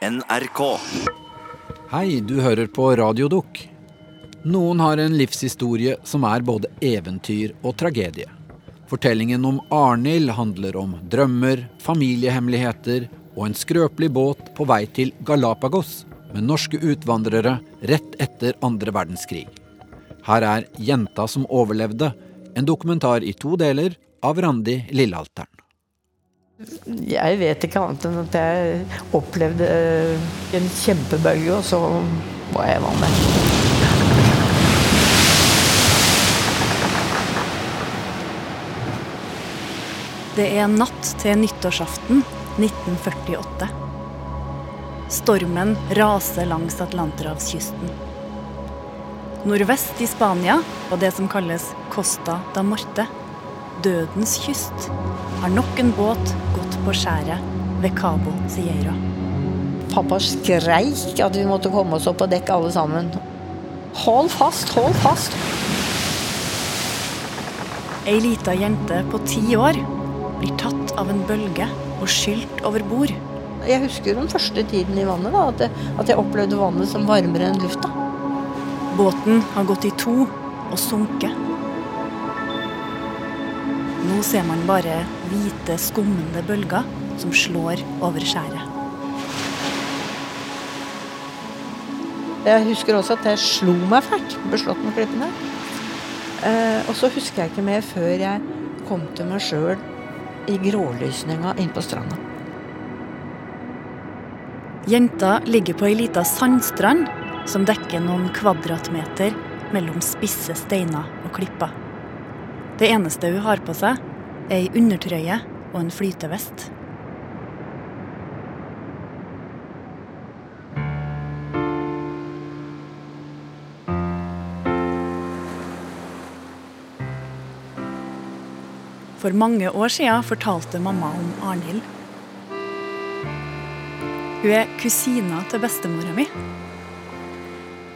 NRK. Hei, du hører på Radiodukk. Noen har en livshistorie som er både eventyr og tragedie. Fortellingen om Arnhild handler om drømmer, familiehemmeligheter og en skrøpelig båt på vei til Galapagos med norske utvandrere rett etter andre verdenskrig. Her er 'Jenta som overlevde', en dokumentar i to deler av Randi Lillealteren. Jeg vet ikke annet enn at jeg opplevde eh, en kjempebølge, og så var jeg vann med. Det er natt til nyttårsaften 1948. Stormen raser langs Atlanterhavskysten. Nordvest i Spania, og det som kalles Costa da Morte, dødens kyst, har nok en båt gått på skjæret ved Cabo Sierra. Pappa skreik at vi måtte komme oss opp på dekk alle sammen. Hold fast, hold fast! Ei lita jente på ti år blir tatt av en bølge og skylt over bord. Jeg husker den første tiden i vannet, da, at, jeg, at jeg opplevde vannet som varmere enn lufta. Båten har gått i to og sunket. Nå ser man bare hvite, skummende bølger som slår over skjæret. Jeg husker også at jeg slo meg fælt. Ble slått med klippene. Eh, og så husker jeg ikke mer før jeg kom til meg sjøl i grålysninga inne på stranda. Jenta ligger på ei lita sandstrand som dekker noen kvadratmeter mellom spisse steiner og klipper. Det eneste hun har på seg, er ei undertrøye og en flytevest. For mange år siden fortalte mamma om Arnhild. Hun er kusina til bestemora mi.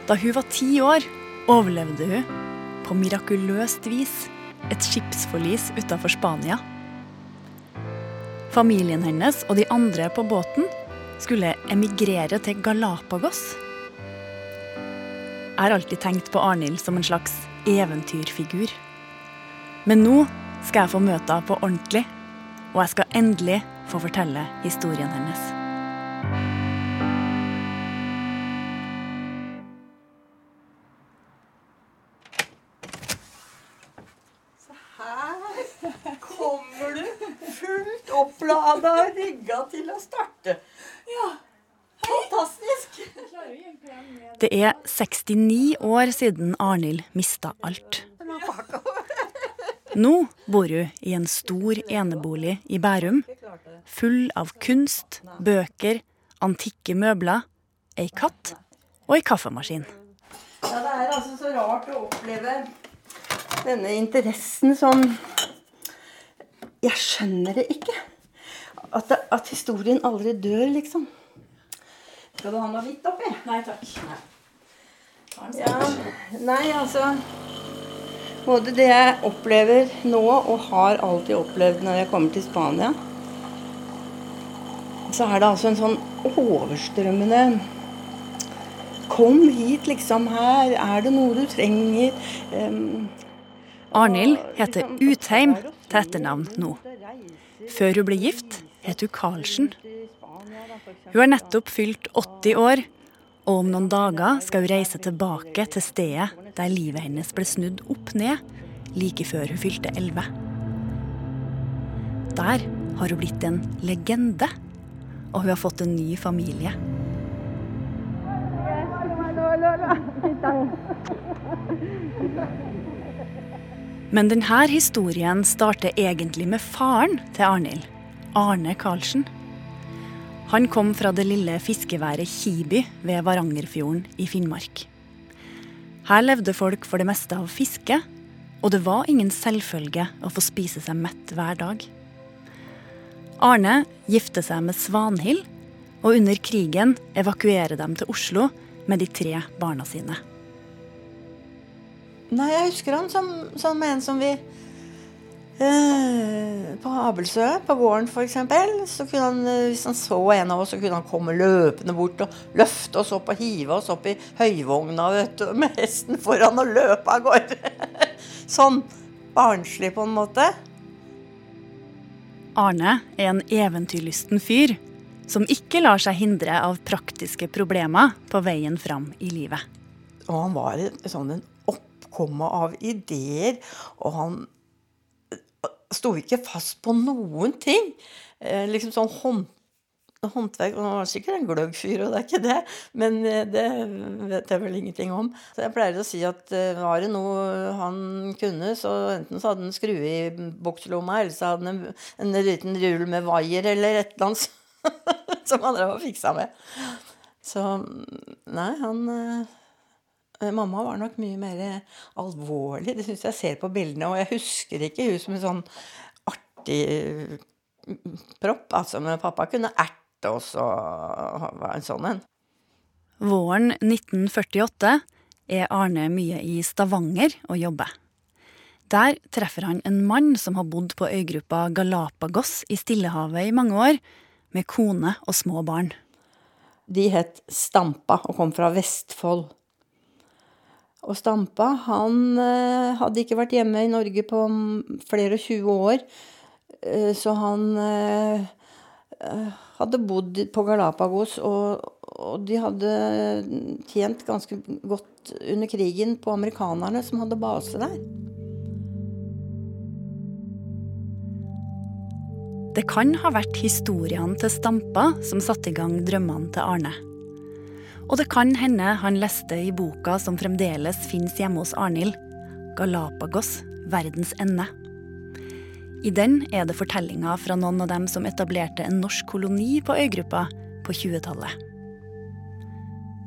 Da hun var ti år, overlevde hun, på mirakuløst vis, et skipsforlis utenfor Spania. Familien hennes og de andre på båten skulle emigrere til Galapagos. Jeg har alltid tenkt på Arnhild som en slags eventyrfigur. Men nå skal jeg få møte henne på ordentlig, og jeg skal endelig få fortelle historien hennes. Opplada og rigga til å starte? Ja. Fantastisk! Det er 69 år siden Arnhild mista alt. Nå bor hun i en stor enebolig i Bærum, full av kunst, bøker, antikke møbler, ei katt og ei kaffemaskin. Ja, det er altså så rart å oppleve denne interessen som Jeg skjønner det ikke. At, det, at historien aldri dør, liksom. Skal du ha noe hvitt oppi? Nei takk. Ja, nei, altså Både det jeg opplever nå, og har alltid opplevd når jeg kommer til Spania, så er det altså en sånn overstrømmende Kom hit, liksom. Her er det noe du trenger. Um, Arnhild heter Utheim til etternavn nå. Før hun ble gift, het hun Karlsen. Hun har nettopp fylt 80 år, og om noen dager skal hun reise tilbake til stedet der livet hennes ble snudd opp ned like før hun fylte 11. Der har hun blitt en legende, og hun har fått en ny familie. Men denne historien starter egentlig med faren til Arnhild, Arne Karlsen. Han kom fra det lille fiskeværet Kiby ved Varangerfjorden i Finnmark. Her levde folk for det meste av fiske, og det var ingen selvfølge å få spise seg mett hver dag. Arne gifter seg med Svanhild, og under krigen evakuerer dem til Oslo med de tre barna sine. Nei, jeg husker han som, som en som vi Eh, på Abelsø, på gården f.eks., så kunne han, eh, hvis han så en av oss, så kunne han komme løpende bort og løfte oss opp og hive oss opp i høyvogna vet du, med hesten foran og løpe av gårde. sånn barnslig på en måte. Arne er en eventyrlysten fyr som ikke lar seg hindre av praktiske problemer på veien fram i livet. Og han var sånn en oppkomme av ideer, og han sto ikke fast på noen ting. Eh, liksom sånn hånd, håndverk Han var sikkert en gløgg fyr, og det er ikke det, men eh, det vet jeg vel ingenting om. Så jeg pleier å si at uh, var det noe han kunne, så enten så hadde han skrue i bukselomma, eller så hadde han en, en liten rull med vaier eller et eller annet som han drev og fiksa med. Så nei, han Mamma var nok mye mer alvorlig. Det syns jeg ser på bildene. Og jeg husker ikke hun som en sånn artig propp. Altså, men pappa kunne erte oss og var en sånn en. Våren 1948 er Arne mye i Stavanger og jobber. Der treffer han en mann som har bodd på øygruppa Galapagos i Stillehavet i mange år, med kone og små barn. De het Stampa og kom fra Vestfold. Og Stampa han eh, hadde ikke vært hjemme i Norge på flere og 20 år. Eh, så han eh, hadde bodd på Galapagos, og, og, de hadde tjent ganske godt under krigen på amerikanerne som hadde base der. Det kan ha vært historiene til Stampa som satte i gang drømmene til Arne. Og det kan hende han leste i boka som fremdeles fins hjemme hos Arnhild, 'Galapagos verdens ende'. I den er det fortellinger fra noen av dem som etablerte en norsk koloni på øygruppa på 20-tallet.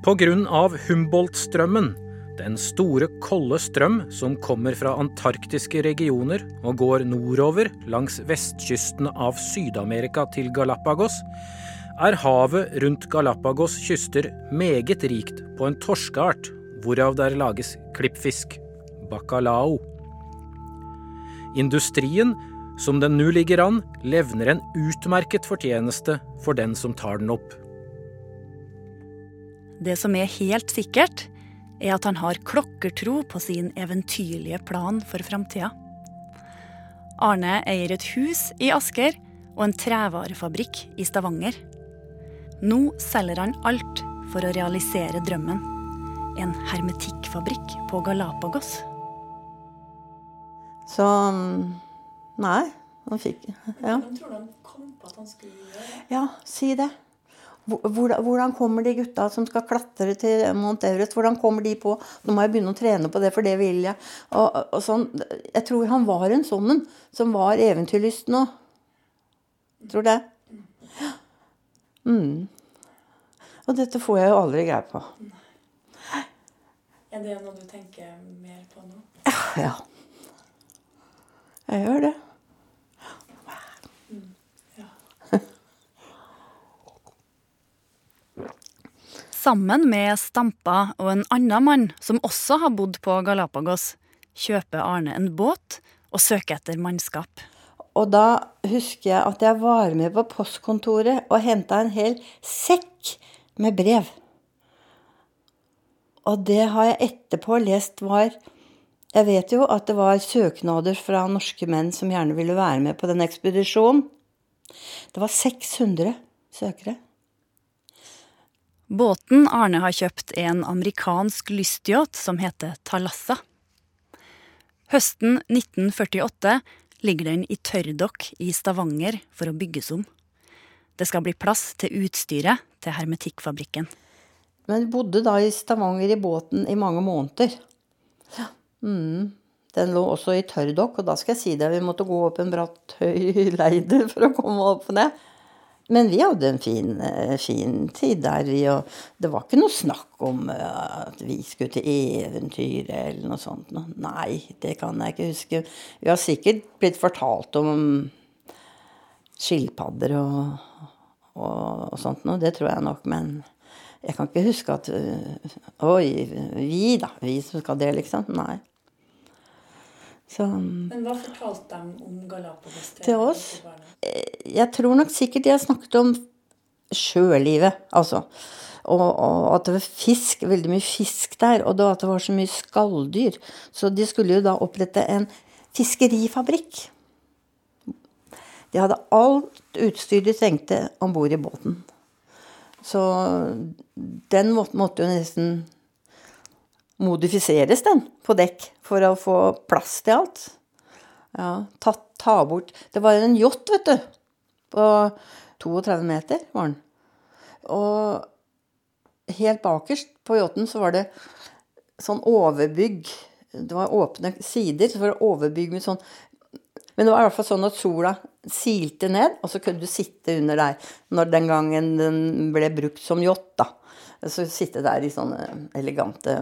På grunn av Humboldt-strømmen, den store, kolde strøm som kommer fra antarktiske regioner og går nordover langs vestkysten av Syd-Amerika til Galapagos, er havet rundt Galapagos kyster meget rikt på en torskeart, hvorav der lages klippfisk, bacalao. Industrien, som den nå ligger an, levner en utmerket fortjeneste for den som tar den opp. Det som er helt sikkert, er at han har klokkertro på sin eventyrlige plan for framtida. Arne eier et hus i Asker og en trevarefabrikk i Stavanger. Nå selger han alt for å realisere drømmen. En hermetikkfabrikk på Galapagos. Så Nei, han fikk Ja. Hvordan tror du han kom på at han skulle gjøre det? Ja, si det. Hvordan, hvordan kommer de gutta som skal klatre til Mount Everest, hvordan kommer de på Nå må jeg begynne å trene på det, for det vil jeg. Og, og sånn. Jeg tror han var en sånn en som var eventyrlysten òg. Tror det. Mm. Og dette får jeg jo aldri greie på. Er det noe du tenker mer på nå? Ja. Jeg gjør det. Sammen med Stampa og en annen mann som også har bodd på Galapagos, kjøper Arne en båt og søker etter mannskap. Og da husker jeg at jeg var med på postkontoret og henta en hel sekk med brev. Og det har jeg etterpå lest var Jeg vet jo at det var søknader fra norske menn som gjerne ville være med på den ekspedisjonen. Det var 600 søkere. Båten Arne har kjøpt, er en amerikansk lystyacht som heter Talassa. Høsten 1948 ligger den i tørrdokk i Stavanger for å bygges om. Det skal bli plass til utstyret til hermetikkfabrikken. Men vi bodde da i Stavanger i båten i mange måneder. Mm. Den lå også i tørrdokk, og da skal jeg si deg vi måtte gå opp en bratt, høy leide for å komme opp og ned. Men vi hadde en fin, fin tid der. Vi, og det var ikke noe snakk om at vi skulle til eventyr eller noe sånt. Nei, det kan jeg ikke huske. Vi har sikkert blitt fortalt om skilpadder og, og, og sånt noe. Det tror jeg nok. Men jeg kan ikke huske at Oi, vi da. Vi som skal det, liksom. Nei. Så Men hva fortalte de om Galapagos til, Til oss? jeg tror nok sikkert de har snakket om sjølivet, altså. Og, og at det var fisk, veldig mye fisk der, og at det var så mye skalldyr. Så de skulle jo da opprette en fiskerifabrikk. De hadde alt utstyr de trengte om bord i båten. Så den måtte, måtte jo nesten modifiseres, den, på dekk, for å få plass til alt. Ja, ta, ta bort Det var en yacht, vet du. På 32 meter var den. Og helt bakerst på yachten så var det sånn overbygg. Det var åpne sider, så var det overbygg med sånn Men det var i hvert fall sånn at sola silte ned, og så kunne du sitte under der når den gangen den ble brukt som yacht, da. Så sitte der i sånne elegante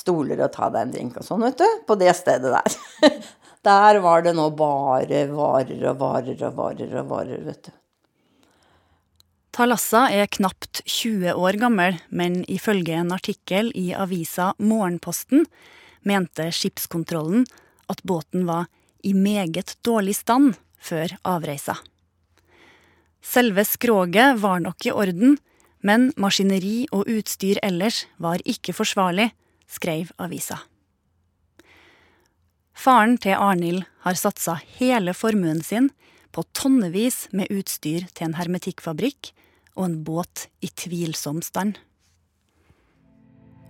stoler og ta deg en drink og sånn, vet du. På det stedet der. Der var det nå bare varer og varer og varer og varer, vet du. Talassa er knapt 20 år gammel, men ifølge en artikkel i avisa Morgenposten mente skipskontrollen at båten var i meget dårlig stand før avreisa. Selve skroget var nok i orden, men maskineri og utstyr ellers var ikke forsvarlig, skrev avisa. Faren til Arnhild har satsa hele formuen sin på tonnevis med utstyr til en hermetikkfabrikk og en båt i tvilsom stand.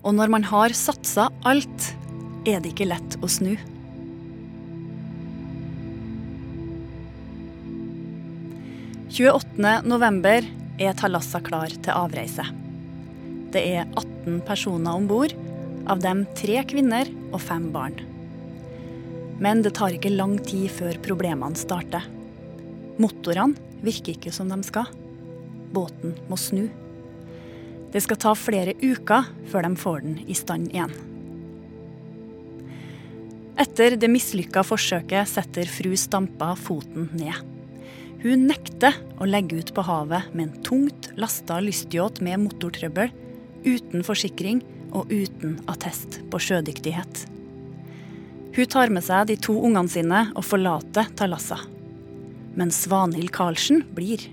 Og når man har satsa alt, er det ikke lett å snu. november er Thalassa klar til avreise. Det er 18 personer om bord, av dem tre kvinner og fem barn. Men det tar ikke lang tid før problemene starter. Motorene virker ikke som de skal. Båten må snu. Det skal ta flere uker før de får den i stand igjen. Etter det mislykka forsøket setter fru Stampa foten ned. Hun nekter å legge ut på havet med en tungt lasta lystyacht med motortrøbbel, uten forsikring og uten attest på sjødyktighet. Hun tar med seg de to ungene sine og forlater Talassa. Men Svanhild Karlsen blir.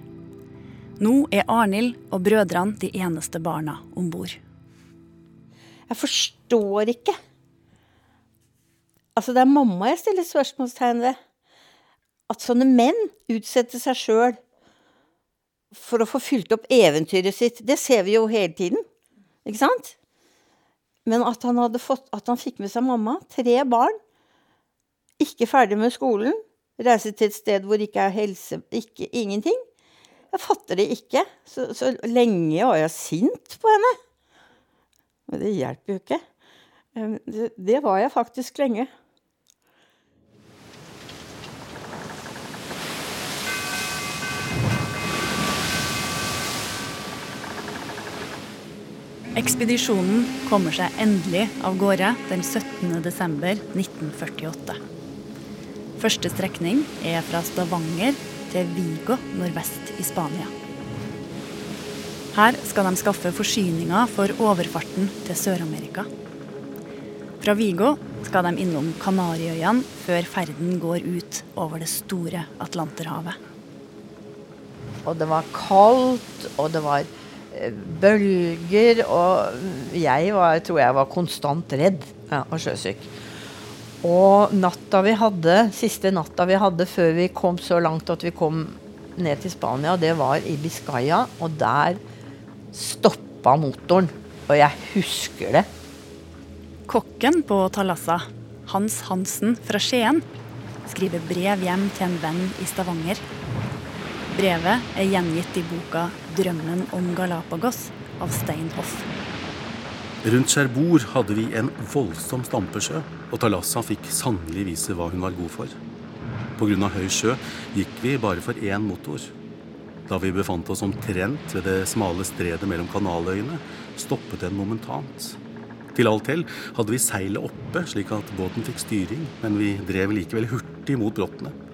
Nå er Arnhild og brødrene de eneste barna om bord. Jeg forstår ikke. Altså, det er mamma jeg stiller spørsmålstegn ved. At sånne menn utsetter seg sjøl for å få fylt opp eventyret sitt. Det ser vi jo hele tiden. Ikke sant? Men at han, fått, at han fikk med seg mamma, tre barn, ikke ferdig med skolen, reise til et sted hvor det ikke er helse ikke, Ingenting. Jeg fatter det ikke. Så, så lenge var jeg sint på henne. Men det hjelper jo ikke. Det, det var jeg faktisk lenge. Ekspedisjonen kommer seg endelig av gårde den 17. desember 1948. Første strekning er fra Stavanger til Vigo nordvest i Spania. Her skal de skaffe forsyninger for overfarten til Sør-Amerika. Fra Vigo skal de innom Kanariøyene før ferden går ut over det store Atlanterhavet. Og det var kaldt, og det var bølger, og jeg var, tror jeg var konstant redd ja, og sjøsyk. Og natta vi hadde, siste natta vi hadde før vi kom så langt at vi kom ned til Spania, det var i Biscaya, og der stoppa motoren. Og jeg husker det. Kokken på Talassa, Hans Hansen fra Skien, skriver brev hjem til en venn i Stavanger. Brevet er gjengitt i boka 'Drømmen om Galapagos' av Stein Hoff. Rundt Cherbourg hadde vi en voldsom stampesjø, og Talassa fikk sannelig vise hva hun var god for. Pga. høy sjø gikk vi bare for én motor. Da vi befant oss omtrent ved det smale stredet mellom kanaløyene, stoppet den momentant. Til alt hell hadde vi seilet oppe, slik at båten fikk styring, men vi drev likevel hurtig mot brottene.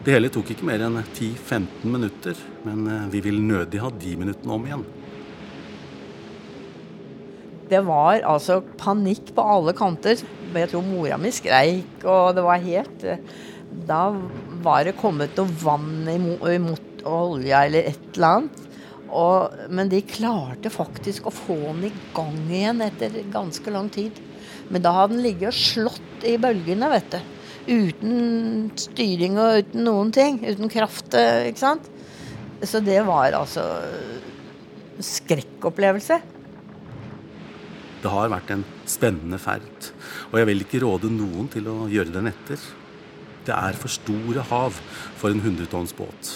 Det hele tok ikke mer enn 10-15 minutter, men vi vil nødig ha de minuttene om igjen. Det var altså panikk på alle kanter. Jeg tror mora mi skreik, og det var helt eh, Da var det kommet noe vann imot olja eller et eller annet. Og, men de klarte faktisk å få den i gang igjen etter ganske lang tid. Men da hadde den ligget og slått i bølgene, vet du. Uten styring og uten noen ting. Uten kraft, eh, ikke sant. Så det var altså skrekkopplevelse. Det har vært en spennende ferd, og jeg vil ikke råde noen til å gjøre den etter. Det er for store hav for en hundretonns båt.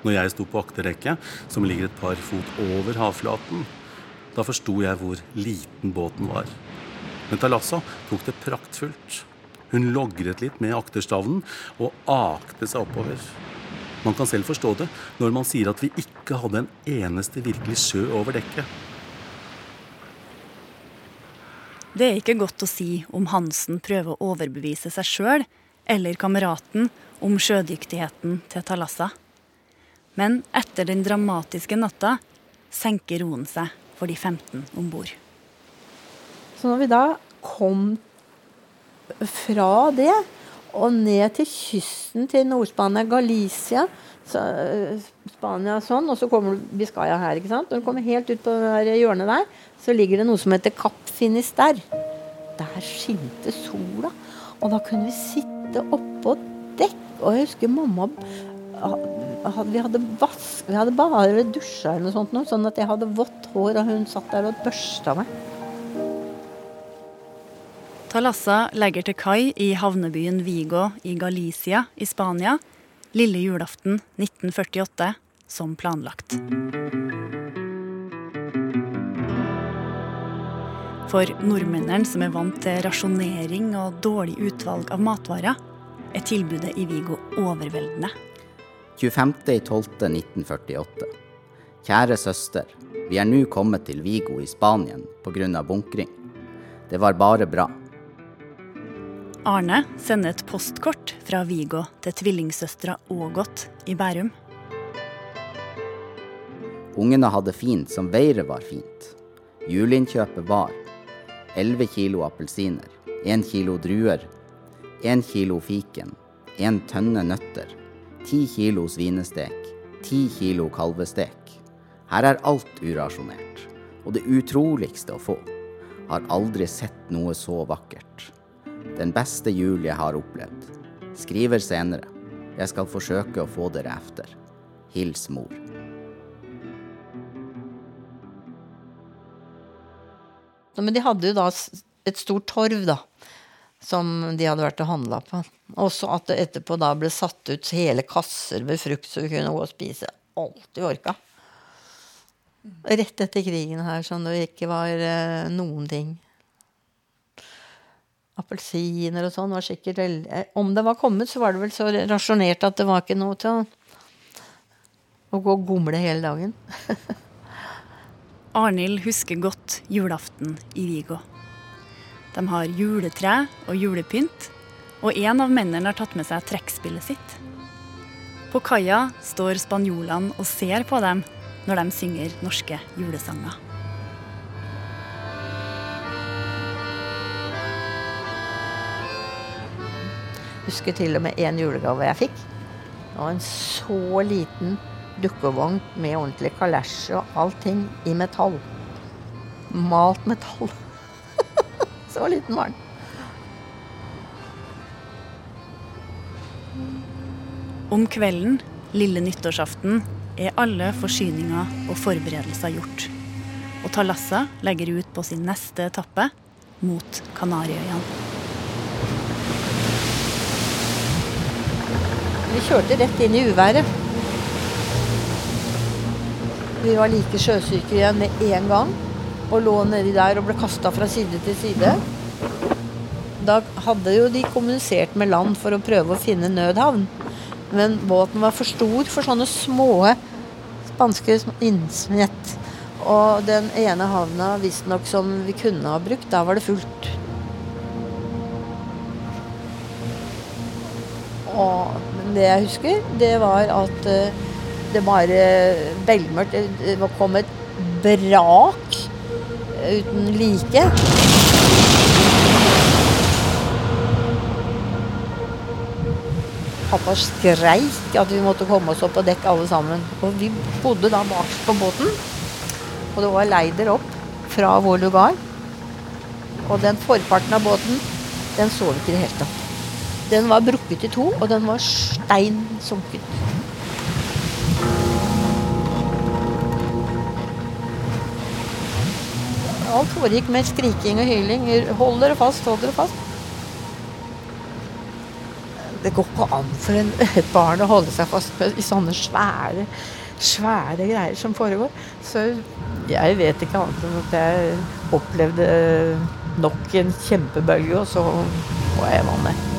Når jeg sto på akterrekket, som ligger et par fot over havflaten, da forsto jeg hvor liten båten var. Men Talassa tok det praktfullt. Hun logret litt med akterstavnen og akte seg oppover. Man kan selv forstå det når man sier at vi ikke hadde en eneste virkelig sjø over dekket. Det er ikke godt å si om Hansen prøver å overbevise seg sjøl eller kameraten om sjødyktigheten til Talassa. Men etter den dramatiske natta senker roen seg for de 15 om bord. Så når vi da kom fra det og ned til kysten til Nord-Spania, Galicia så, Spania sånn, og så kommer du Biscaya her. ikke sant? Når du kommer helt ut på det hjørnet der, så ligger det noe som heter Kapp Finisterre. Der skinte sola. Og da kunne vi sitte oppå dekk. Og jeg husker mamma vi hadde, vask, vi hadde bare dusja eller noe sånt, sånn at jeg hadde vått hår, og hun satt der og børsta meg. Talassa legger til kai i havnebyen Vigo i Galicia i Spania lille julaften 1948 som planlagt. For nordmennene som er vant til rasjonering og dårlig utvalg av matvarer, er tilbudet i Vigo overveldende. 25.12.1948. Kjære søster. Vi er nå kommet til Vigo i Spanien pga. bunkring. Det var bare bra. Arne sender et postkort fra Vigå til tvillingsøstera Ågot i Bærum. Ungene hadde fint som været var fint. Juleinnkjøpet var 11 kilo appelsiner, 1 kilo druer, 1 kilo fiken, 1 tønne nøtter, 10 kilo svinestek, 10 kilo kalvestek. Her er alt urasjonert. Og det utroligste å få. Har aldri sett noe så vakkert. Den beste jul jeg har opplevd. Skriver senere. Jeg skal forsøke å få dere efter. Hils mor. Men de hadde jo da et stort torv, da. Som de hadde vært og handla på. Også at det etterpå da ble satt ut hele kasser med frukt, så vi kunne gå og spise alt vi orka. Rett etter krigen her, sånn det ikke var eh, noen ting appelsiner og sånn var sikkert veldig eh, Om det var kommet, så var det vel så rasjonert at det var ikke noe til å, å gå og gomle hele dagen. Arnhild husker godt julaften i Vigo. De har juletre og julepynt, og en av mennene har tatt med seg trekkspillet sitt. På kaia står spanjolene og ser på dem når de synger norske julesanger. Husker til og med én julegave jeg fikk. Det var en så liten dukkevogn med ordentlig kalesje og allting i metall. Malt metall. så liten var den. Om kvelden, lille nyttårsaften, er alle forsyninger og forberedelser gjort. Og Talassa legger ut på sin neste etappe mot Kanariøyene. Vi kjørte rett inn i uværet. Vi var like sjøsyke igjen med en gang og lå nedi der og ble kasta fra side til side. Da hadde jo de kommunisert med land for å prøve å finne nødhavn. Men båten var for stor for sånne små spanske innsmett. Og den ene havna visstnok som vi kunne ha brukt, da var det fullt. Og det jeg husker, det var at uh, det var velmørkt. Det kom et brak uten like. Pappa skreik at vi måtte komme oss opp på dekk alle sammen. Og vi bodde da bakerst på båten. Og det var leider opp fra vår lugar. Og den forparten av båten, den så vi ikke i det hele tatt. Den var brukket i to, og den var stein sunket. Alt foregikk med skriking og hyling. Hold dere fast, hold dere fast. Det går ikke an for en, et barn å holde seg fast i sånne svære, svære greier som foregår. Så jeg vet ikke annet enn at jeg opplevde nok en kjempebølge, og så var jeg i vannet.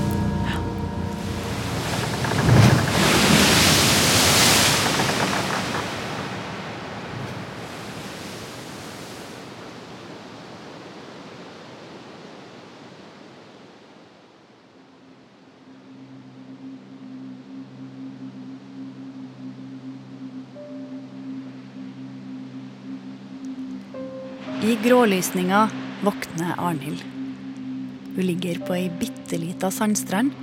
I grålysninga våkner Arnhild. Hun ligger på ei bitte lita sandstrand,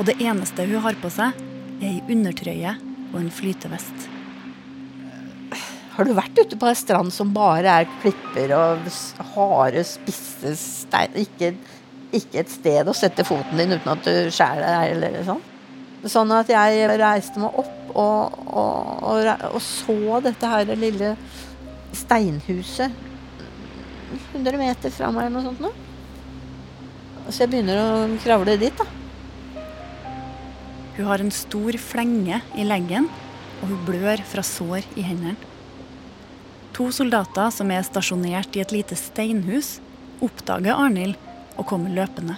og det eneste hun har på seg, er ei undertrøye og en flytevest. Har du vært ute på ei strand som bare er klipper og harde, spisse stein ikke, ikke et sted å sette foten din uten at du skjærer deg eller sånn? Sånn at jeg reiste meg opp og, og, og, og så dette her lille steinhuset 100 meter fra meg eller noe sånt noe. Så jeg begynner å kravle dit, da. Hun har en stor flenge i leggen, og hun blør fra sår i hendene. To soldater som er stasjonert i et lite steinhus, oppdager Arnhild og kommer løpende.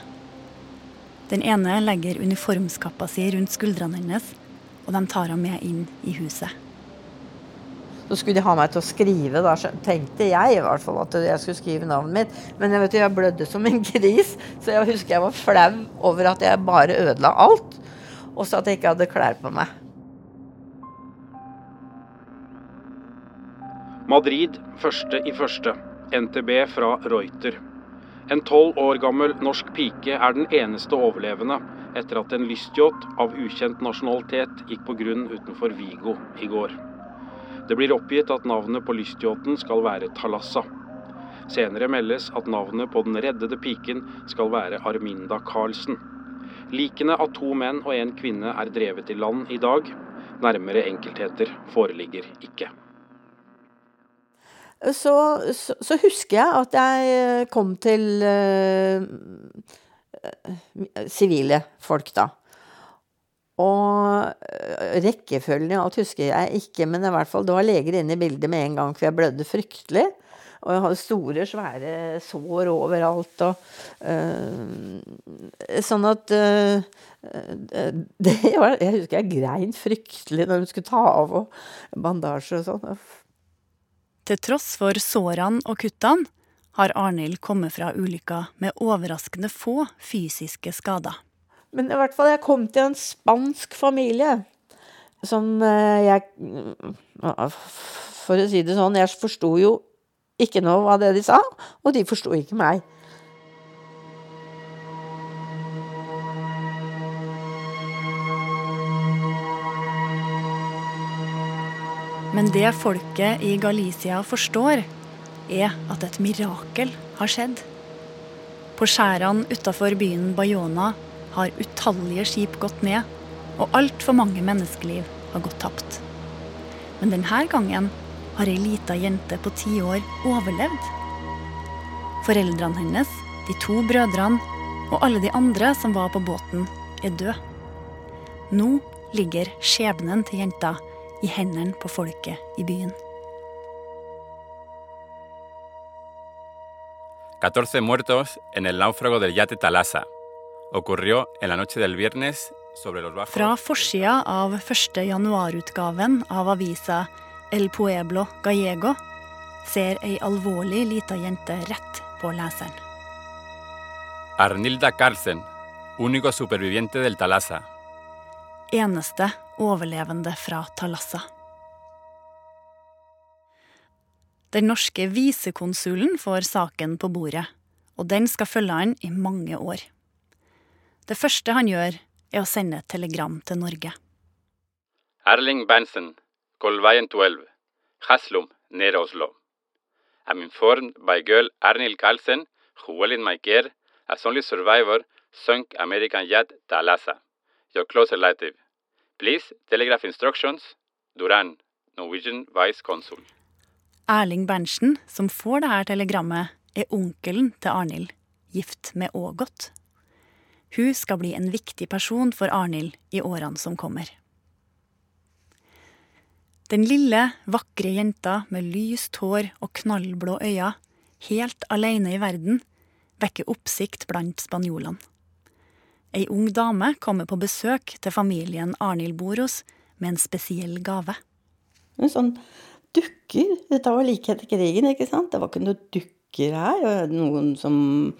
Den ene legger uniformskappa si rundt skuldrene hennes, og de tar henne med inn i huset. Så skulle de ha meg til å skrive, da tenkte jeg i hvert fall at jeg skulle skrive navnet mitt. Men jeg vet jeg blødde som en gris, så jeg husker jeg var flau over at jeg bare ødela alt. Og så at jeg ikke hadde klær på meg. Madrid, første i første. NTB fra Reuter. En tolv år gammel norsk pike er den eneste overlevende etter at en lystyacht av ukjent nasjonalitet gikk på grunn utenfor Vigo i går. Det blir oppgitt at navnet på lystyachten skal være Thalassa. Senere meldes at navnet på den reddede piken skal være Arminda Karlsen. Likene av to menn og en kvinne er drevet i land i dag. Nærmere enkeltheter foreligger ikke. Så, så, så husker jeg at jeg kom til sivile sivile folk, da. Og eh, rekkefølgen av husker jeg ikke, men i hvert fall det var leger inne i bildet med en gang, for jeg blødde fryktelig. Og jeg hadde store, svære sår overalt. Og, øh, sånn at eh, det var, Jeg husker jeg grein fryktelig når hun skulle ta av og bandasje og sånn. Til tross for sårene og kuttene har Arnhild kommet fra ulykka med overraskende få fysiske skader. Men i hvert fall, jeg kom til en spansk familie som eh, jeg For å si det sånn, jeg forsto jo ikke noe av det de sa, og de forsto ikke meg. Men det folket i Galicia forstår, er at et mirakel har skjedd. På skjærene utafor byen Bayona har utallige skip gått ned, og altfor mange menneskeliv har gått tapt. Men denne gangen har ei lita jente på ti år overlevd. Foreldrene hennes, de to brødrene og alle de andre som var på båten, er døde. Nå ligger skjebnen til jenta i hendene på folket i byen. 14 muertos en el náufrago del Talasa. Fra forsida av 1. januarutgaven av avisa El Pueblo Gallego ser ei alvorlig lita jente rett på leseren. Arnilda Carlsen, unico superviviente del Talasa. Eneste overlevende fra Talassa. Den norske visekonsulen får saken på bordet, og den skal følge han i mange år. Det første han gjør, er å sende et telegram til Norge. Erling Berntsen, Kolveien 12, Haslum, nede Oslo. I'm informed by girl Arnil Carlsen, who well in my care, as only survivor, sunk American yacht Thalassa, your close relative. Please telegraph instructions, Duran, Norwegian vice consul. Erling Berntsen, som får dette telegrammet, er onkelen til Arnhild, gift med Ågot. Hun skal bli en viktig person for Arnhild i årene som kommer. Den lille, vakre jenta med lyst hår og knallblå øyne, helt alene i verden, vekker oppsikt blant spanjolene. Ei ung dame kommer på besøk til familien Arnhild bor hos med en spesiell gave. En sånn dukker. Dette var like etter krigen, ikke sant? Det var ikke noe dukker her. Noen som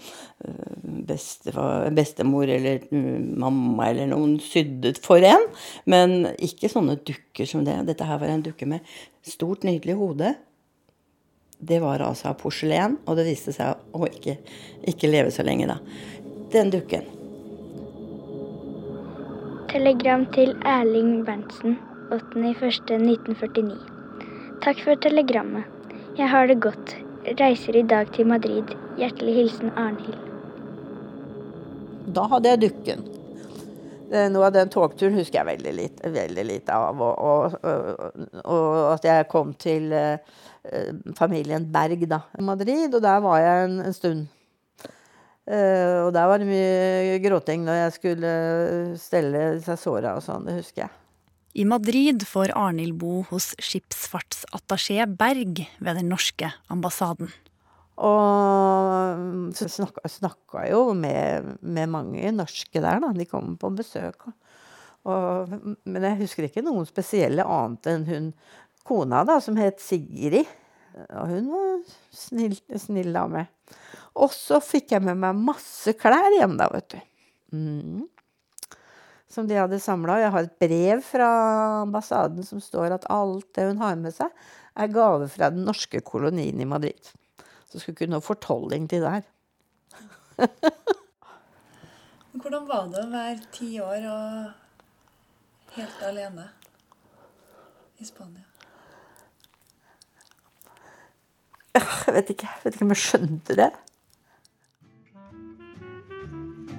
bestefar, bestemor eller mamma eller noen syddet for en. Men ikke sånne dukker som det. Dette her var en dukke med stort, nydelig hode. Det var altså av porselen, og det viste seg å ikke, ikke leve så lenge, da. Den dukken. Telegram til Erling Berntsen 8.1.1949. Takk for telegrammet. Jeg har det godt. Reiser i dag til Madrid. Hjertelig hilsen Arnhild. Da hadde jeg dukken. Noe av den togturen husker jeg veldig lite, veldig lite av. Og, og, og, at jeg kom til uh, familien Berg da, i Madrid, og der var jeg en, en stund. Uh, og der var det mye gråting når jeg skulle stelle seg såra og sånn, det husker jeg. I Madrid får Arnhild bo hos skipsfartsattaché Berg ved den norske ambassaden. Og så snakka, snakka jo med, med, mange norske der, da. De kom på besøk. Og, men jeg husker ikke noen spesielle annet enn hun kona, da, som het Sigrid. Og hun var snill, snill dame. Og så fikk jeg med meg masse klær hjem, da, vet du. Mm som de hadde samla. Jeg har et brev fra ambassaden som står at alt det hun har med seg, er gave fra den norske kolonien i Madrid. Så skulle ikke hun noe fortolling til der. Hvordan var det å være ti år og helt alene i Spania? Jeg vet ikke, jeg vet ikke om jeg skjønte det.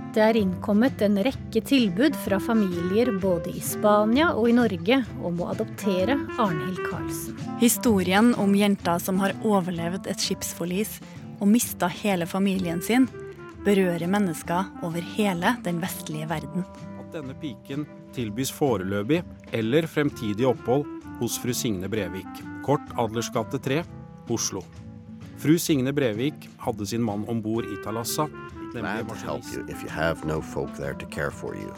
Det er innkommet en rekke tilbud fra familier både i Spania og i Norge om å adoptere Arnhild Karlsen. Historien om jenta som har overlevd et skipsforlis og mista hele familien sin, berører mennesker over hele den vestlige verden. At denne piken tilbys foreløpig eller fremtidig opphold hos fru Signe Brevik, Kort Adlersgate 3, Oslo. Fru Signe Brevik hadde sin mann om bord i Thalassa glad to help you if you have no folk there to care for you.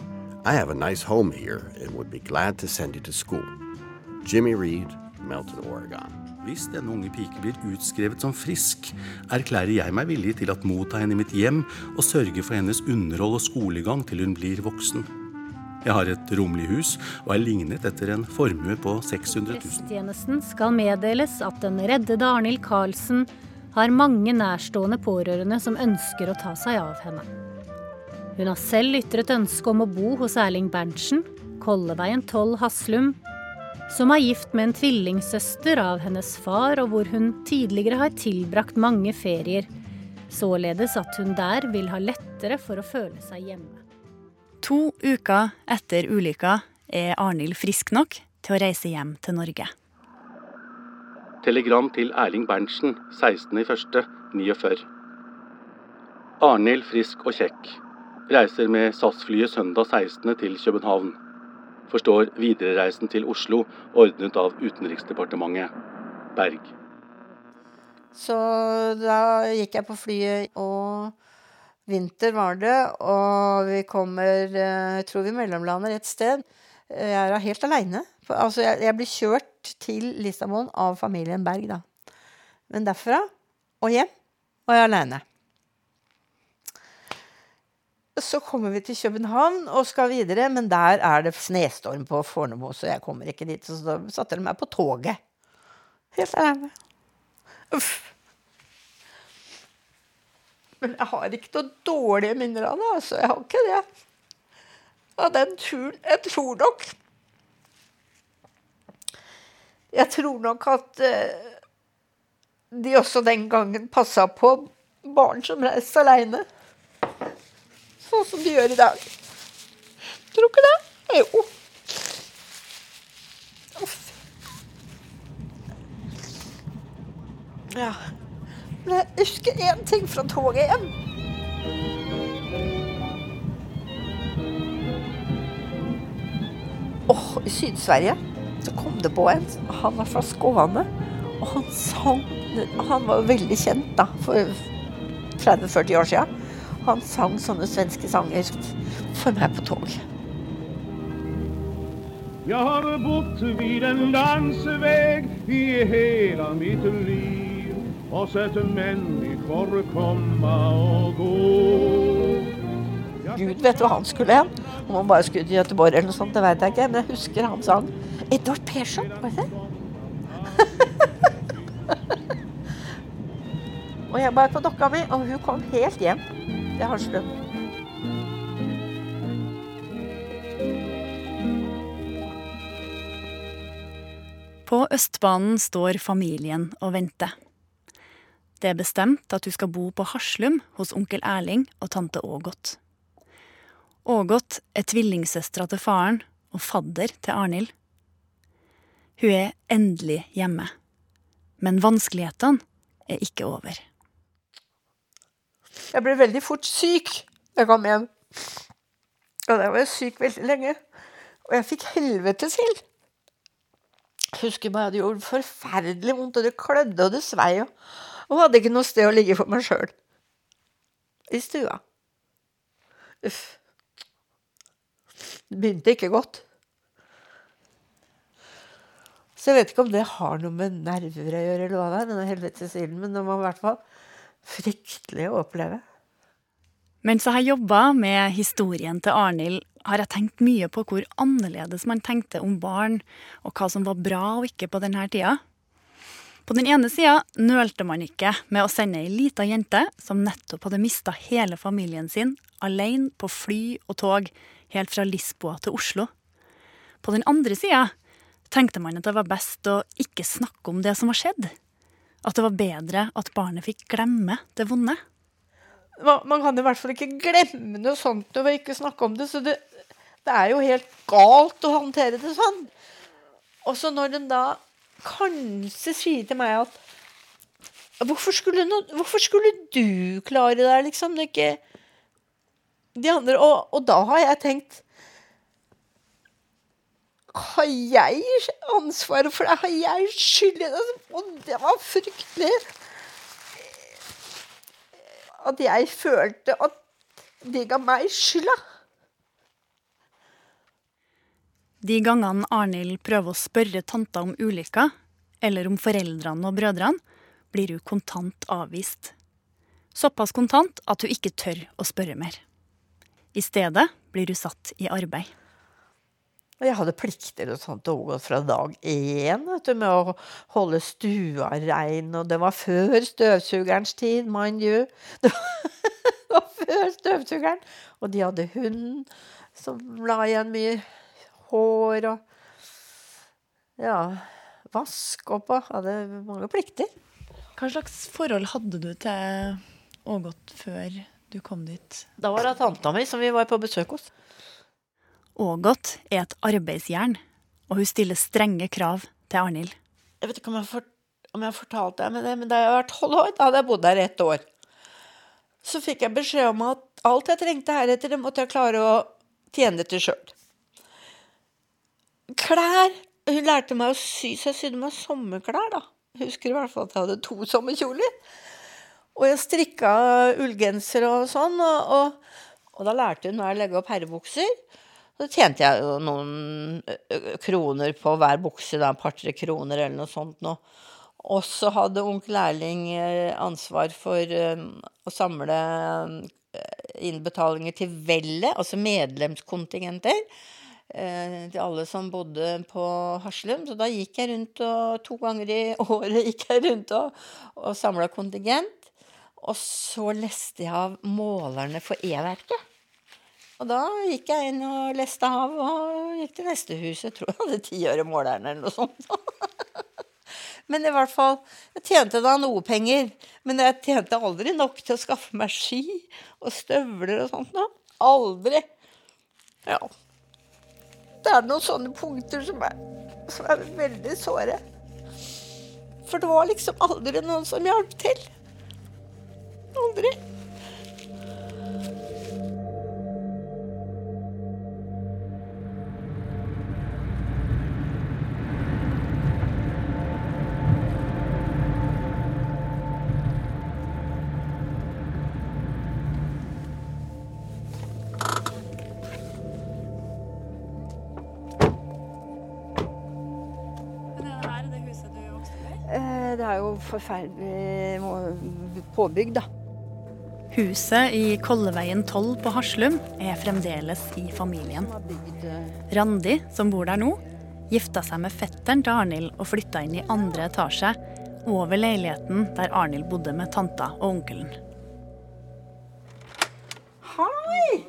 I have a nice home here and would be glad to send you to school. Jimmy Reed, Melton, Oregon. Hvis denne unge pike blir utskrevet som frisk, erklærer jeg meg villig til å motta henne i mitt hjem og sørge for hennes underhold og skolegang til hun blir voksen. Jeg har et rommelig hus og er lignet etter en formue på 600 000. Prestetjenesten skal meddeles at den reddede Arnhild Karlsen har mange nærstående pårørende som ønsker å ta seg av henne. Hun har selv ytret ønske om å bo hos Erling Berntsen, Kolleveien 12 Haslum, som er gift med en tvillingsøster av hennes far, og hvor hun tidligere har tilbrakt mange ferier, således at hun der vil ha lettere for å føle seg hjemme. To uker etter ulykka er Arnhild frisk nok til å reise hjem til Norge. Telegram til Erling Berntsen 16.01.49. Arnhild frisk og kjekk. Reiser med SAS-flyet søndag 16. til København. Forstår viderereisen til Oslo ordnet av Utenriksdepartementet. Berg. Så da gikk jeg på flyet, og vinter var det. Og vi kommer Jeg tror vi mellomlander et sted. Jeg er helt aleine. Altså, jeg, jeg, blir kjørt til Lissabon av familien Berg, da. Men derfra og hjem var jeg aleine. Så kommer vi til København og skal videre, men der er det snestorm på Fornebu, så jeg kommer ikke dit. Så da satte de meg på toget. Helt aleine. Uff. Men jeg har ikke noe dårlige minner av det. altså. Jeg har ikke det. Av den turen. Jeg tror nok Jeg tror nok at uh, de også den gangen passa på barn som reiste aleine. Sånn som de gjør i dag. Tror ikke det? Jo. Uff. Ja. Men jeg husker én ting fra toget hjem. Åh, I Syd-Sverige så kom det på en. Han var fra Skåne. Og han sang Han var jo veldig kjent da, for 30-40 år siden. Han sang sånne svenske sanger for meg på tog. Jeg har bodd vid en landsväg i hele mitt liv og sett mennesker komme og gå. Gud vet hva han skulle hen. Om han bare skulle til Göteborg eller noe sånt, det vet jeg ikke. Men jeg husker han sang Edvard Persson, var det og jeg bare på dokka mi, og hun kom helt hjem til Harslund. På Østbanen står familien og venter. Det er bestemt at du skal bo på Haslum hos onkel Erling og tante Ågot. Ågot er tvillingsøstera til faren og fadder til Arnhild. Hun er endelig hjemme. Men vanskelighetene er ikke over. Jeg ble veldig fort syk da jeg kom hjem. Og da var jeg syk veldig lenge. Og jeg fikk helvetes ild. Husker bare det gjorde forferdelig vondt, og det klødde og det svei. Og, og hadde ikke noe sted å ligge for meg sjøl. I stua. Uff. Det begynte ikke godt. Så jeg vet ikke om det har noe med nerver å gjøre, eller hva det er, denne helvetesilden, men det var i hvert fall fryktelig å oppleve. Mens jeg har jobba med historien til Arnhild, har jeg tenkt mye på hvor annerledes man tenkte om barn, og hva som var bra og ikke på denne tida. På den ene sida nølte man ikke med å sende ei lita jente som nettopp hadde mista hele familien sin, alene på fly og tog helt fra Lisboa til Oslo. På den andre sida tenkte man at det var best å ikke snakke om det som var skjedd. At det var bedre at barnet fikk glemme det vonde. Man, kan i hvert fall ikke glemme noe sånt når man ikke snakker om det. Så det, det er jo helt galt å håndtere det sånn. Og så når den da kanskje sier til meg at Hvorfor skulle, no, hvorfor skulle du klare det, liksom? Det ikke de andre. Og, og da har jeg tenkt Har jeg ansvaret for det? Har jeg skyld i det? Og det var fryktelig at jeg følte at de ga meg skylda. De gangene Arnhild prøver å spørre tanta om ulykka, eller om foreldrene og brødrene, blir hun kontant avvist. Såpass kontant at hun ikke tør å spørre mer. I stedet blir hun satt i arbeid. Jeg hadde plikter og sånt overgått fra dag én vet du, med å holde stua rein. Og det var før støvsugerens tid, mind you. Det var, det var før støvsugeren. Og de hadde hund som la igjen mye hår og Ja, vask opp og hadde mange plikter. Hva slags forhold hadde du til Ågot før du kom dit? Da var det tanta mi som vi var på besøk hos. Ågot er et arbeidsjern, og hun stiller strenge krav til Arnhild. Jeg vet ikke om jeg, for, om jeg har fortalt deg men det, men da jeg var tolv år, da hadde jeg bodd der ett år. Så fikk jeg beskjed om at alt jeg trengte heretter, det måtte jeg klare å tjene til sjøl. Klær Hun lærte meg å sy, så jeg sydde meg sommerklær, da. Jeg husker i hvert fall at jeg hadde to sommerkjoler. Og jeg strikka ullgenser og sånn, og, og, og da lærte hun meg å legge opp herrebukser. Så tjente jeg jo noen kroner på hver bukse, da, et par-tre kroner eller noe sånt noe. Og så hadde onkel Erling ansvar for å samle innbetalinger til vellet, altså medlemskontingenter. til alle som bodde på Haslum. Så da gikk jeg rundt og to ganger i året gikk jeg rundt og, og samla kontingent. Og så leste jeg av målerne for E-verket. Og da gikk jeg inn og leste av og gikk til neste hus. Jeg tror jeg hadde ti øre måleren eller noe sånt. Men i hvert fall, jeg tjente da noe penger. Men jeg tjente aldri nok til å skaffe meg ski og støvler og sånt noe. Aldri. Ja. Det er noen sånne punkter som er, som er veldig såre. For det var liksom aldri noen som hjalp til. Aldri. Det? Eh, Det er jo forferdelig påbygg, da. Huset i Kolleveien 12 på Haslum er fremdeles i familien. Randi, som bor der nå, gifta seg med fetteren til Arnhild og flytta inn i andre etasje, over leiligheten der Arnhild bodde med tanta og onkelen. Hei!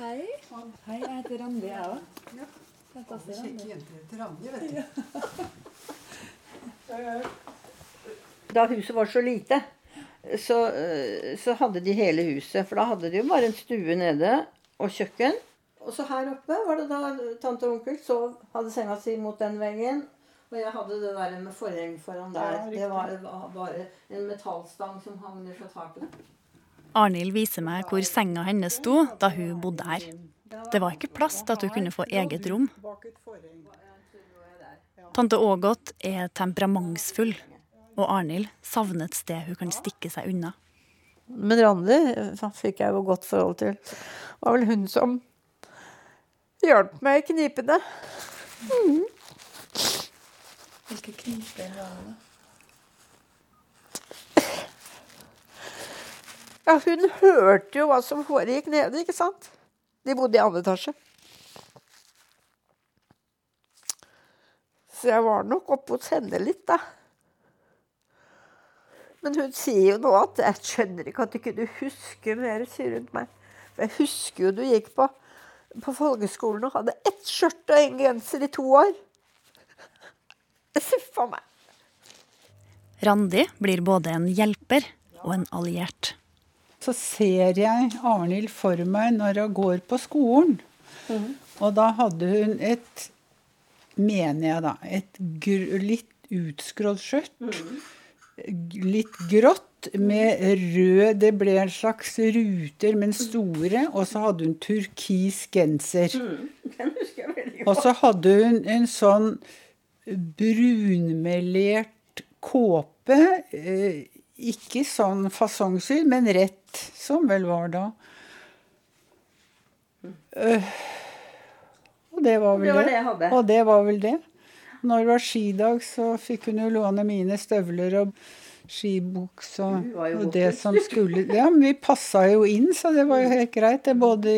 Hei. Hei, jeg heter Randi, jeg òg. Da huset var så lite, så, eh, så hadde de hele huset. For da hadde de jo bare en stue nede og kjøkken. Og så her oppe var det da tante og onkel sov, hadde senga si mot den veggen. Og jeg hadde det der med forheng foran der. Ja, det var var bare en metallstang som hang ned fra taket. Arnhild viser meg hvor senga hennes sto da hun bodde her. Det var ikke plass til at hun kunne få eget rom. Tante Ågot er temperamentsfull, og Arnhild savner et sted hun kan stikke seg unna. Men Randi fikk jeg jo godt forhold til. Det var vel hun som hjalp meg i knipene. Mm. Hvilke kniper var det? da? Ja, hun hørte jo hva som foregikk nede, ikke sant? De bodde i andre etasje. Så jeg var nok oppe hos henne litt, da. Men hun sier jo nå at 'jeg skjønner ikke at du kunne huske mer', sier hun til meg. For jeg husker jo du gikk på, på folkeskolen og hadde ett skjørt og en genser i to år. Huff a meg. Randi blir både en hjelper og en alliert. Så ser jeg Arnhild for meg når hun går på skolen. Og da hadde hun et, mener jeg da, et gr litt utskrådd skjørt. Litt grått med rød Det ble en slags ruter, men store. Og så hadde hun turkis genser. Veldig Og så hadde hun en sånn brunmelert kåpe. Eh, ikke sånn fasongsydd, men rett, som vel var da. Og det var vel Det var det. det. Og det var vel det. Når det var skidag, så fikk hun jo låne mine støvler og skibuks og, og det som skulle Ja, men vi passa jo inn, så det var jo helt greit. Det både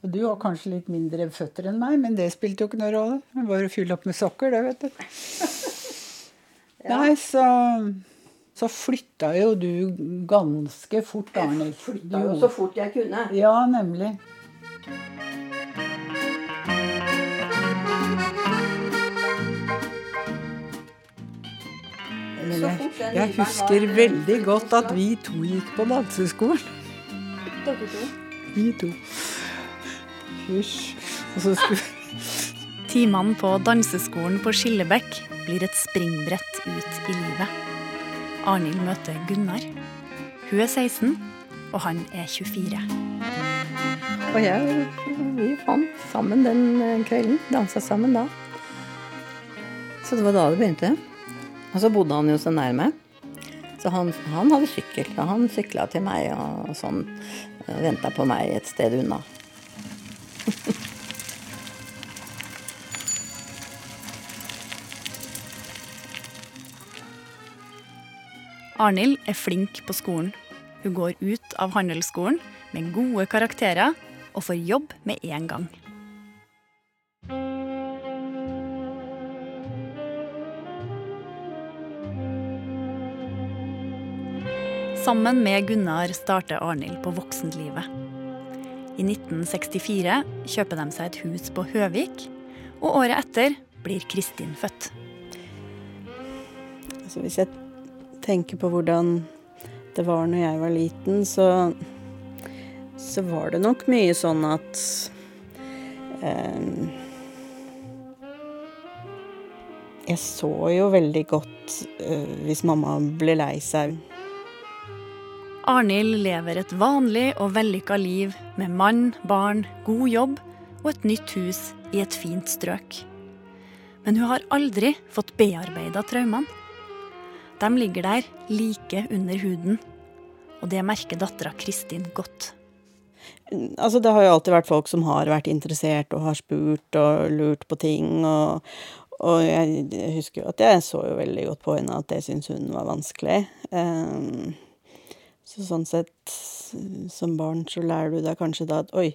og Du har kanskje litt mindre føtter enn meg, men det spilte jo ikke noen rolle. Det var å fylle opp med sokker, det, vet du. Nei, så så flytta jo du ganske fort, Arnhild. flytta jo så fort jeg kunne. Ja, nemlig. Jeg, husker veldig godt at vi to gikk på danseskolen. Dere to. Vi to. Hysj. Og så skulle Timene på danseskolen på Skillebekk blir et springbrett ut i livet. Arnhild møter Gunnar. Hun er 16, og han er 24. Og jeg, vi fant sammen den kvelden. Dansa sammen da. Så det var da det begynte. Og så bodde han jo så nær meg. Så han, han hadde sykkel, og han sykla til meg og sånn. Venta på meg et sted unna. Arnhild er flink på skolen. Hun går ut av handelsskolen med gode karakterer og får jobb med en gang. Sammen med Gunnar starter Arnhild på voksenlivet. I 1964 kjøper de seg et hus på Høvik, og året etter blir Kristin født. Altså hvis jeg tenker på hvordan det var når jeg var liten, så, så var det nok mye sånn at eh, Jeg så jo veldig godt eh, hvis mamma ble lei seg. Arnhild lever et vanlig og vellykka liv med mann, barn, god jobb og et nytt hus i et fint strøk. Men hun har aldri fått bearbeida traumene. De ligger der like under huden, og det merker dattera Kristin godt. Altså, det har jo alltid vært folk som har vært interessert og har spurt og lurt på ting. Og, og jeg, husker jo at jeg så jo veldig godt på henne at det syntes hun var vanskelig. Um, så sånn sett, som barn så lærer du deg kanskje da at oi,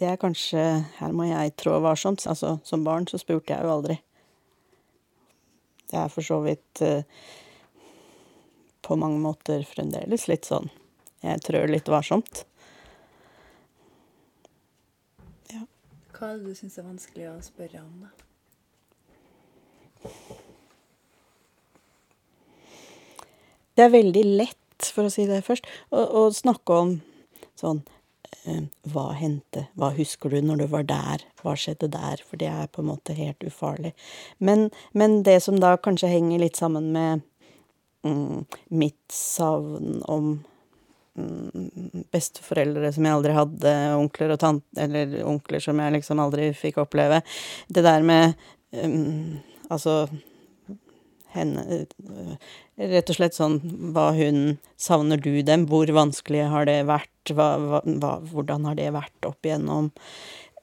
det er kanskje Her må jeg trå varsomt. Altså, som barn så spurte jeg jo aldri. Det er for så vidt uh, på mange måter fremdeles litt sånn. Jeg trør litt varsomt. Ja. Hva er det du syns er vanskelig å spørre om, da? Det er veldig lett, for å si det først, å, å snakke om sånn eh, Hva hendte? Hva husker du når du var der? Hva skjedde der? For det er på en måte helt ufarlig. Men, men det som da kanskje henger litt sammen med mm, mitt savn om mm, besteforeldre som jeg aldri hadde, onkler og tant... Eller onkler som jeg liksom aldri fikk oppleve. Det der med um, Altså henne Rett og slett sånn hva hun Savner du dem? Hvor vanskelig har det vært? Hva, hva, hvordan har det vært opp igjennom?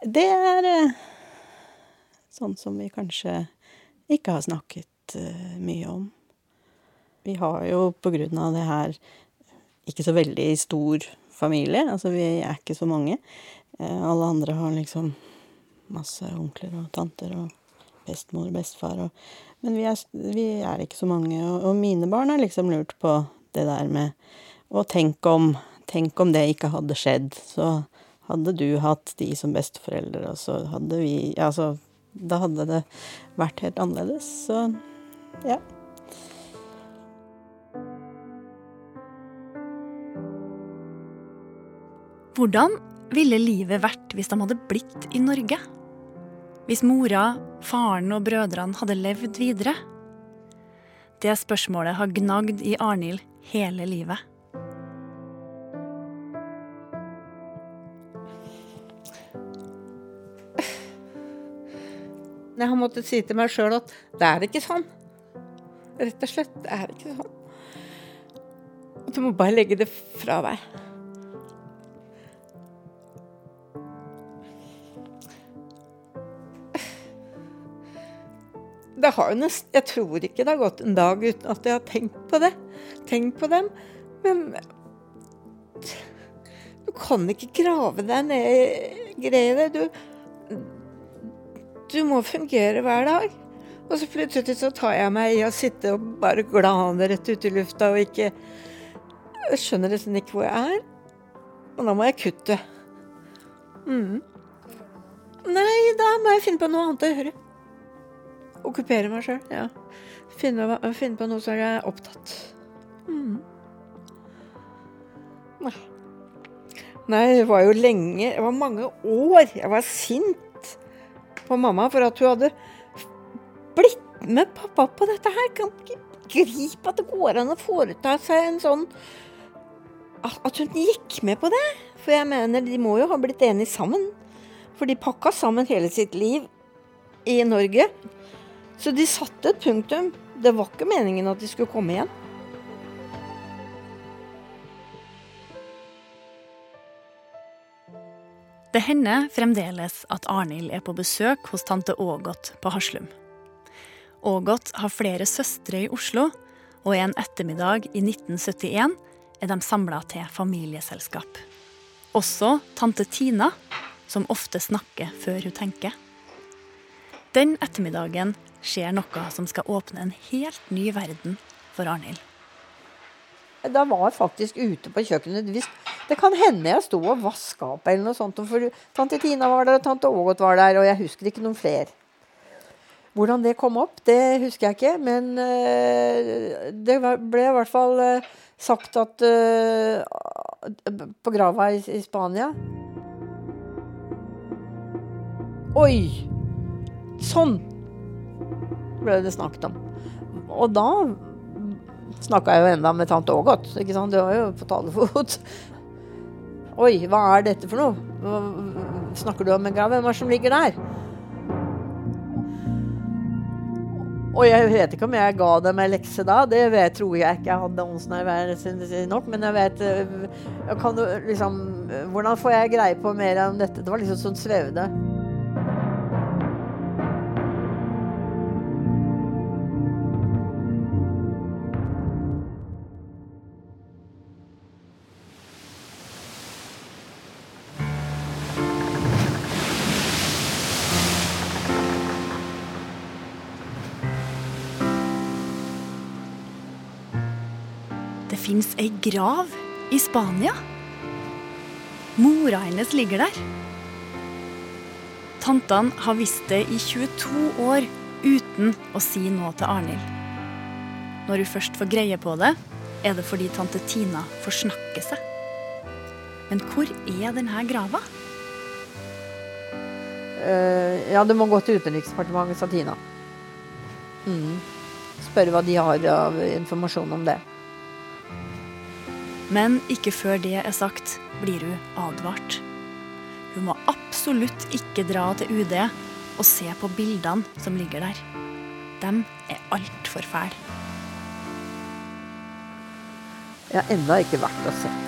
Det er eh, sånn som vi kanskje ikke har snakket uh, mye om. Vi har jo på grunn av det her ikke så veldig stor familie. Altså vi er ikke så mange. Alle andre har liksom masse onkler og tanter og bestemor og bestefar. Og, men vi er, vi er, ikke så mange. Og, og, mine barn har liksom lurt på det der med å tenke om Tenk om det ikke hadde skjedd. Så hadde du hatt de som besteforeldre, og så hadde vi Altså, da hadde det vært helt annerledes. Så ja. Hvordan ville livet vært hvis de hadde blitt i Norge? Hvis mora, faren og brødrene hadde levd videre? Det spørsmålet har gnagd i Arnhild hele livet. Jeg har måttet si til meg sjøl at det er ikke sånn. Rett og slett. Det er ikke sånn. Du må bare legge det fra deg. Det har jo nest, Jeg tror ikke det har gått en dag uten at jeg har tenkt på det. Tenkt på dem. Men du kan ikke grave deg ned i greiene. Du, du må fungere hver dag. Og så plutselig så tar jeg meg i å sitte og bare glane rett ut i lufta og ikke Jeg skjønner nesten ikke hvor jeg er. Og da må jeg kutte. Mm. Nei, da må jeg finne på noe annet å gjøre. Okkupere meg sjøl, ja. Finne, finne, på noe som jeg er opptatt. Mm. Nei. Det var jo lenge Det var mange år jeg var sint på mamma for at hun hadde blitt med pappa på dette her. Kan ikke gripe at det går an å foreta seg en sånn At hun gikk med på det. For jeg mener, de må jo ha blitt enige sammen. For de pakka sammen hele sitt liv i Norge. Så de satte et punktum. Det var ikke meningen at de skulle komme igjen. Det hender fremdeles at Arnhild er på besøk hos tante Ågot på Haslum. Ågot har flere søstre i Oslo, og en ettermiddag i 1971 er de samla til familieselskap. Også tante Tina, som ofte snakker før hun tenker. Den ettermiddagen skjer noe som skal åpne en helt ny verden for Arnhild. Da var jeg faktisk ute på kjøkkenet. Det kan hende jeg sto og vaska opp eller noe sånt. For tante Tina var der, og tante Ågot var der, og jeg husker ikke noen flere. Hvordan det kom opp, det husker jeg ikke. Men uh, det ble i hvert fall uh, sagt at uh, På grava i Spania Oi! Sånn ble det snakket om. Og da snakka jeg jo enda med tante Ågot. ikke? Det var jo på talefot. Oi, hva er dette for noe? Snakker du om en grav? Hvem er det som ligger der? Og jeg vet ikke om jeg ga dem en lekse da. Det vet, tror jeg ikke jeg hadde åndsnærvær nok. Men jeg vet jeg kan, liksom, Hvordan får jeg greie på mer om dette? Det var liksom sånn svevde. Fins ei grav i Spania. Mora hennes ligger der. Tantene har visst det i 22 år uten å si noe til Arnhild. Når hun først får greie på det, er det fordi tante Tina får snakke seg. Men hvor er denne grava? Uh, ja, det må gå til Utenriksdepartementet, sa Tina. Mm. Spørre hva de har av informasjon om det. Men ikke før det er sagt, blir hun advart. Hun må absolutt ikke dra til UD og se på bildene som ligger der. De er altfor fæle. Jeg har ennå ikke vært og sett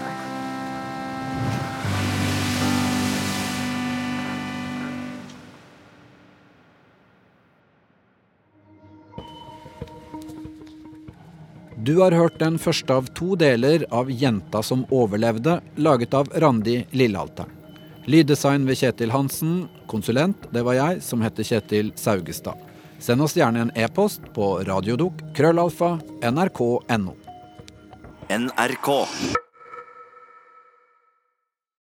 Du har hørt den første av to deler av 'Jenta som overlevde', laget av Randi Lillehalteren. Lyddesign ved Kjetil Hansen. Konsulent, det var jeg, som heter Kjetil Saugestad. Send oss gjerne en e-post på radiodok krøllalfa nrk.no. NRK.